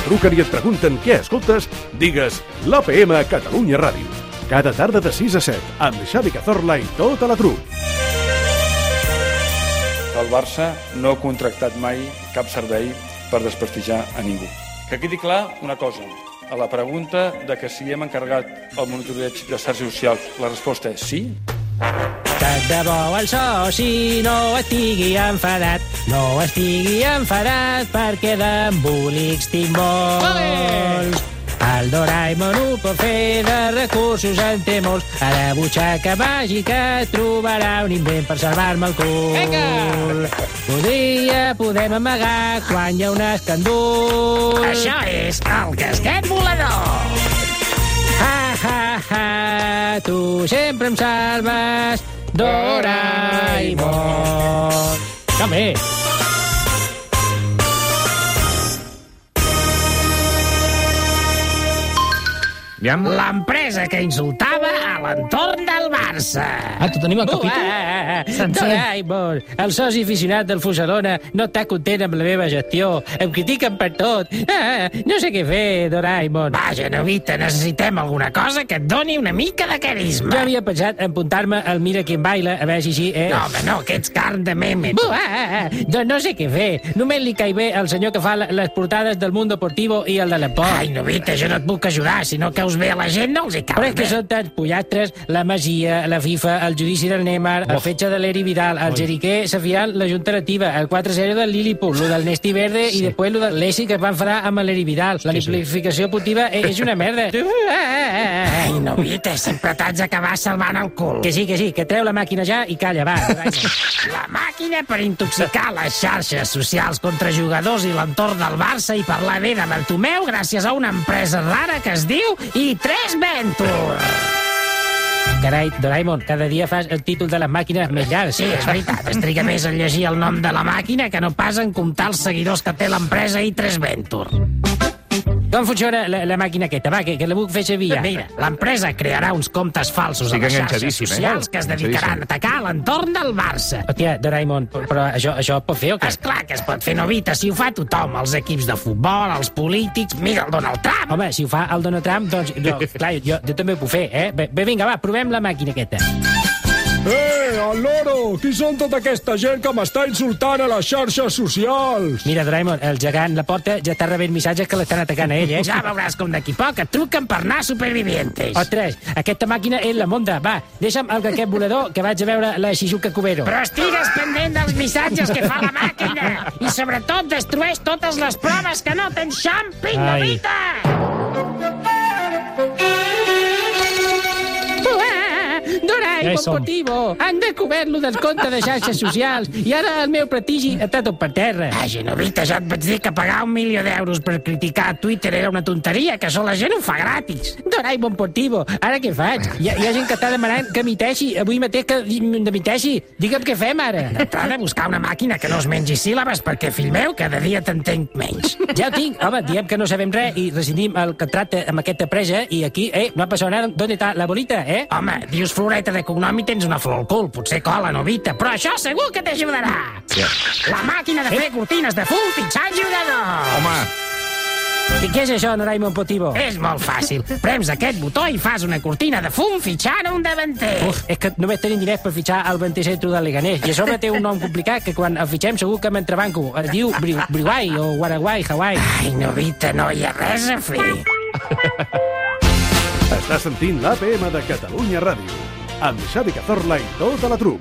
et truquen i et pregunten què escoltes, digues l'APM Catalunya Ràdio. Cada tarda de 6 a 7, amb Xavi Cazorla i tota la trup. El Barça no ha contractat mai cap servei per desprestigiar a ningú. Que quedi clar una cosa. A la pregunta de que si hem encarregat el monitoreig de xarxes socials, la resposta és sí. Tant de bo el soci no estigui enfadat, no estigui enfadat perquè d'embolics tinc molts. El Doraemon ho pot fer de recursos en té molts. A la butxaca màgica trobarà un invent per salvar-me el cul. Vinga! Podria, podem amagar quan hi ha un escandul. Això és el casquet volador. Ha, ha, ha, tu sempre em salves, Doraemon. També. Aviam. L'empresa que insultava l'entorn del Barça. Ah, tu tenim el Uh, capítol? ah, ah. Doraemon, el soci aficionat del Fusadona no està content amb la meva gestió. Em critiquen per tot. Ah, no sé què fer, Doraemon. Vaja, Novita, necessitem alguna cosa que et doni una mica de carisma. Jo havia pensat en apuntar-me al Mira qui em baila, a veure si així... Eh? No, home, no, que ets carn de meme. Bu, ah, ah, ah. Doncs no sé què fer. Només li caig bé al senyor que fa la- les portades del Mundo Deportivo i el de l'Esport. Ai, Novita, jo no et puc ajudar. Si no caus bé a la gent, no els hi Però cau és que són tants pollastres, la Masia, la FIFA, el judici del Neymar, el fetge de l'Eri Vidal, el Jeriquer, Safiant, la Junta Nativa, el 4-0 del Lilliput, lo del Nesti Verde i després lo del Lessi que van farà amb l'Eri Vidal. La simplificació esportiva és, és una merda. Ai, Novita, sempre t'haig d'acabar salvant el cul. Que sí, que sí, que treu la màquina ja i calla, va. La màquina per intoxicar les xarxes socials contra jugadors i l'entorn del Barça i parlar bé de Bartomeu gràcies a una empresa rara que es diu I3 Venture. Carai, Doraemon, cada dia fas el títol de les màquines més llarg. Sí, és veritat, es triga més en llegir el nom de la màquina que no pas en comptar els seguidors que té l'empresa I3 Venture. Com funciona la, la màquina aquesta? Va, que, que la puc fer servir ja. Mira, l'empresa crearà uns comptes falsos a Estic les xarxes eh? socials que es dedicaran a atacar l'entorn del Barça. Hòstia, Doraemon, però això, això pot fer o què? És clar que es pot fer novita si ho fa tothom, els equips de futbol, els polítics, mira el Donald Trump. Home, si ho fa el Donald Trump, doncs, no, clar, jo, jo també ho puc fer, eh? Bé, bé, vinga, va, provem la màquina aquesta. Eh, al loro! Qui són tota aquesta gent que m'està insultant a les xarxes socials? Mira, Doraemon, el gegant la porta ja està rebent missatges que l'estan atacant a ell, eh? Ja veuràs com d'aquí poc et truquen per anar a Supervivientes. Ostres, aquesta màquina és la monda. Va, deixa'm el aquest volador que vaig a veure la Shizuka Cubero. Però estigues pendent dels missatges que fa la màquina. I sobretot destrueix totes les proves que no tens xamping, Ai. Novita! Doraemon Ja hi som. Potivo, han descobert lo del compte de xarxes socials i ara el meu prestigi està tot per terra. Vaja, Novita, ja et vaig dir que pagar un milió d'euros per criticar Twitter era una tonteria, que això la gent ho fa gratis. Doraemon Potivo, ara què faig? Hi ha, hi ha gent que està demanant que miteixi, avui mateix que miteixi. Digue'm què fem ara. T'ha de buscar una màquina que no es mengi síl·labes perquè, fill meu, cada dia t'entenc menys. Ja ho tinc. Home, diem que no sabem res i rescindim el contracte amb aquesta empresa i aquí, eh, no ha passat nada. ¿Dónde está la bolita, eh? Home, dius floreta de cognom i tens una flor al cul. Potser cola, Novita, però això segur que t'ajudarà. La màquina de fer cortines de fum fitxant jugador. Home, I què és això, Doraemon Potivo? És molt fàcil. Prems aquest botó i fas una cortina de fum fitxant un davanter. Uf, és que només tenim diners per fitxar el 26 de Leganés. I a sobre té un nom complicat que quan el fitxem segur que m'entrebanco. Es diu Bri Briwai o Guaraguai, Hawaii. Ai, Novita, no hi ha res a fer. Estàs sentint l'APM de Catalunya Ràdio, amb Xavi Cazorla i tota la trup.